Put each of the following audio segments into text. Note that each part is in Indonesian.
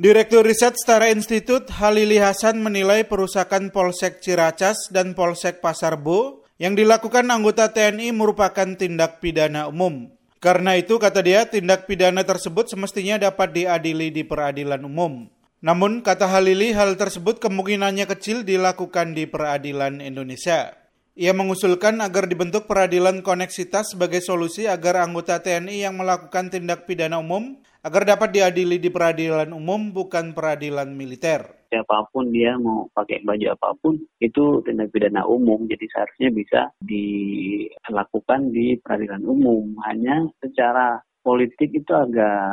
Direktur Riset Setara Institut Halili Hasan menilai perusakan Polsek Ciracas dan Polsek Pasar Bo yang dilakukan anggota TNI merupakan tindak pidana umum. Karena itu, kata dia, tindak pidana tersebut semestinya dapat diadili di peradilan umum. Namun, kata Halili, hal tersebut kemungkinannya kecil dilakukan di peradilan Indonesia. Ia mengusulkan agar dibentuk peradilan koneksitas sebagai solusi agar anggota TNI yang melakukan tindak pidana umum agar dapat diadili di peradilan umum bukan peradilan militer. Siapa pun dia mau pakai baju apa pun itu tindak pidana umum, jadi seharusnya bisa dilakukan di peradilan umum. Hanya secara politik itu agak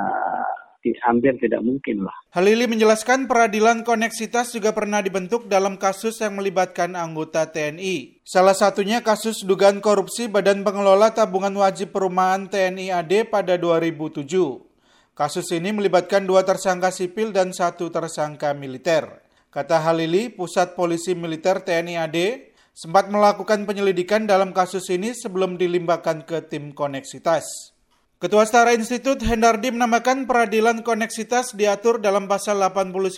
hampir tidak mungkin lah. Halili menjelaskan peradilan koneksitas juga pernah dibentuk dalam kasus yang melibatkan anggota TNI. Salah satunya kasus dugaan korupsi Badan Pengelola Tabungan Wajib Perumahan TNI AD pada 2007. Kasus ini melibatkan dua tersangka sipil dan satu tersangka militer. Kata Halili, Pusat Polisi Militer TNI AD sempat melakukan penyelidikan dalam kasus ini sebelum dilimpahkan ke tim koneksitas. Ketua Setara Institut Hendardi menambahkan peradilan koneksitas diatur dalam pasal 89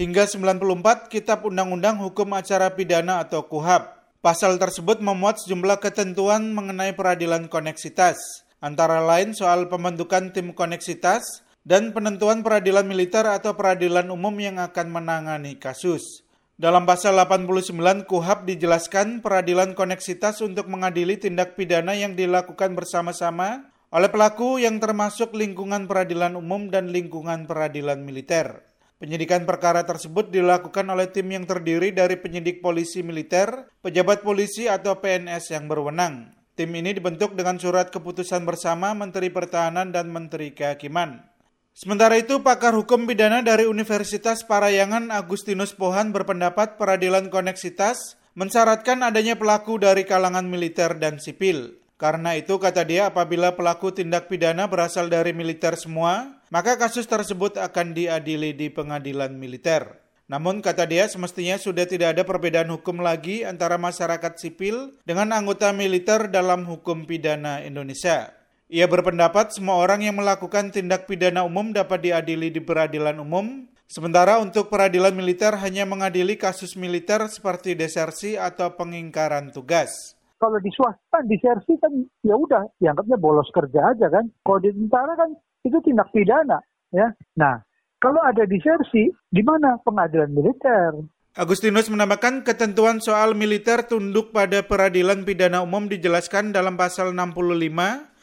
hingga 94 Kitab Undang-Undang Hukum Acara Pidana atau KUHAP. Pasal tersebut memuat sejumlah ketentuan mengenai peradilan koneksitas, antara lain soal pembentukan tim koneksitas dan penentuan peradilan militer atau peradilan umum yang akan menangani kasus. Dalam pasal 89 KUHAP dijelaskan peradilan koneksitas untuk mengadili tindak pidana yang dilakukan bersama-sama oleh pelaku yang termasuk lingkungan peradilan umum dan lingkungan peradilan militer. Penyidikan perkara tersebut dilakukan oleh tim yang terdiri dari penyidik polisi militer, pejabat polisi atau PNS yang berwenang. Tim ini dibentuk dengan surat keputusan bersama Menteri Pertahanan dan Menteri Kehakiman. Sementara itu, pakar hukum pidana dari Universitas Parayangan Agustinus Pohan berpendapat peradilan koneksitas mensyaratkan adanya pelaku dari kalangan militer dan sipil. Karena itu, kata dia, apabila pelaku tindak pidana berasal dari militer semua, maka kasus tersebut akan diadili di pengadilan militer. Namun, kata dia, semestinya sudah tidak ada perbedaan hukum lagi antara masyarakat sipil dengan anggota militer dalam hukum pidana Indonesia. Ia berpendapat semua orang yang melakukan tindak pidana umum dapat diadili di peradilan umum, sementara untuk peradilan militer hanya mengadili kasus militer seperti desersi atau pengingkaran tugas. Kalau di swasta, di sersi kan ya udah dianggapnya bolos kerja aja kan. Kalau di tentara kan itu tindak pidana ya. Nah, kalau ada disersi, di mana pengadilan militer? Agustinus menambahkan ketentuan soal militer tunduk pada peradilan pidana umum dijelaskan dalam pasal 65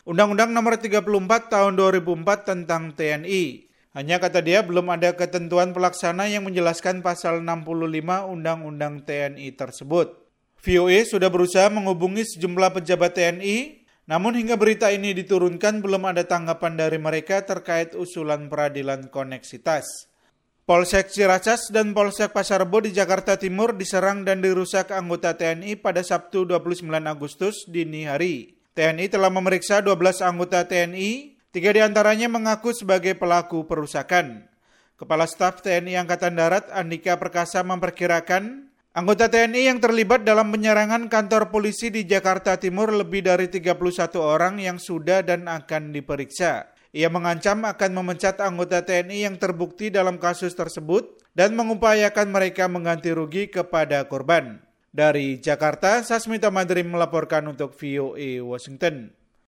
Undang-Undang Nomor 34 Tahun 2004 tentang TNI. Hanya kata dia belum ada ketentuan pelaksana yang menjelaskan pasal 65 Undang-Undang TNI tersebut. VOA sudah berusaha menghubungi sejumlah pejabat TNI, namun hingga berita ini diturunkan belum ada tanggapan dari mereka terkait usulan peradilan koneksitas. Polsek Ciracas dan Polsek Pasar Bo di Jakarta Timur diserang dan dirusak anggota TNI pada Sabtu 29 Agustus dini hari. TNI telah memeriksa 12 anggota TNI, tiga di antaranya mengaku sebagai pelaku perusakan. Kepala Staf TNI Angkatan Darat Andika Perkasa memperkirakan Anggota TNI yang terlibat dalam penyerangan kantor polisi di Jakarta Timur lebih dari 31 orang yang sudah dan akan diperiksa. Ia mengancam akan memecat anggota TNI yang terbukti dalam kasus tersebut dan mengupayakan mereka mengganti rugi kepada korban. Dari Jakarta, Sasmita Madrim melaporkan untuk VOA Washington.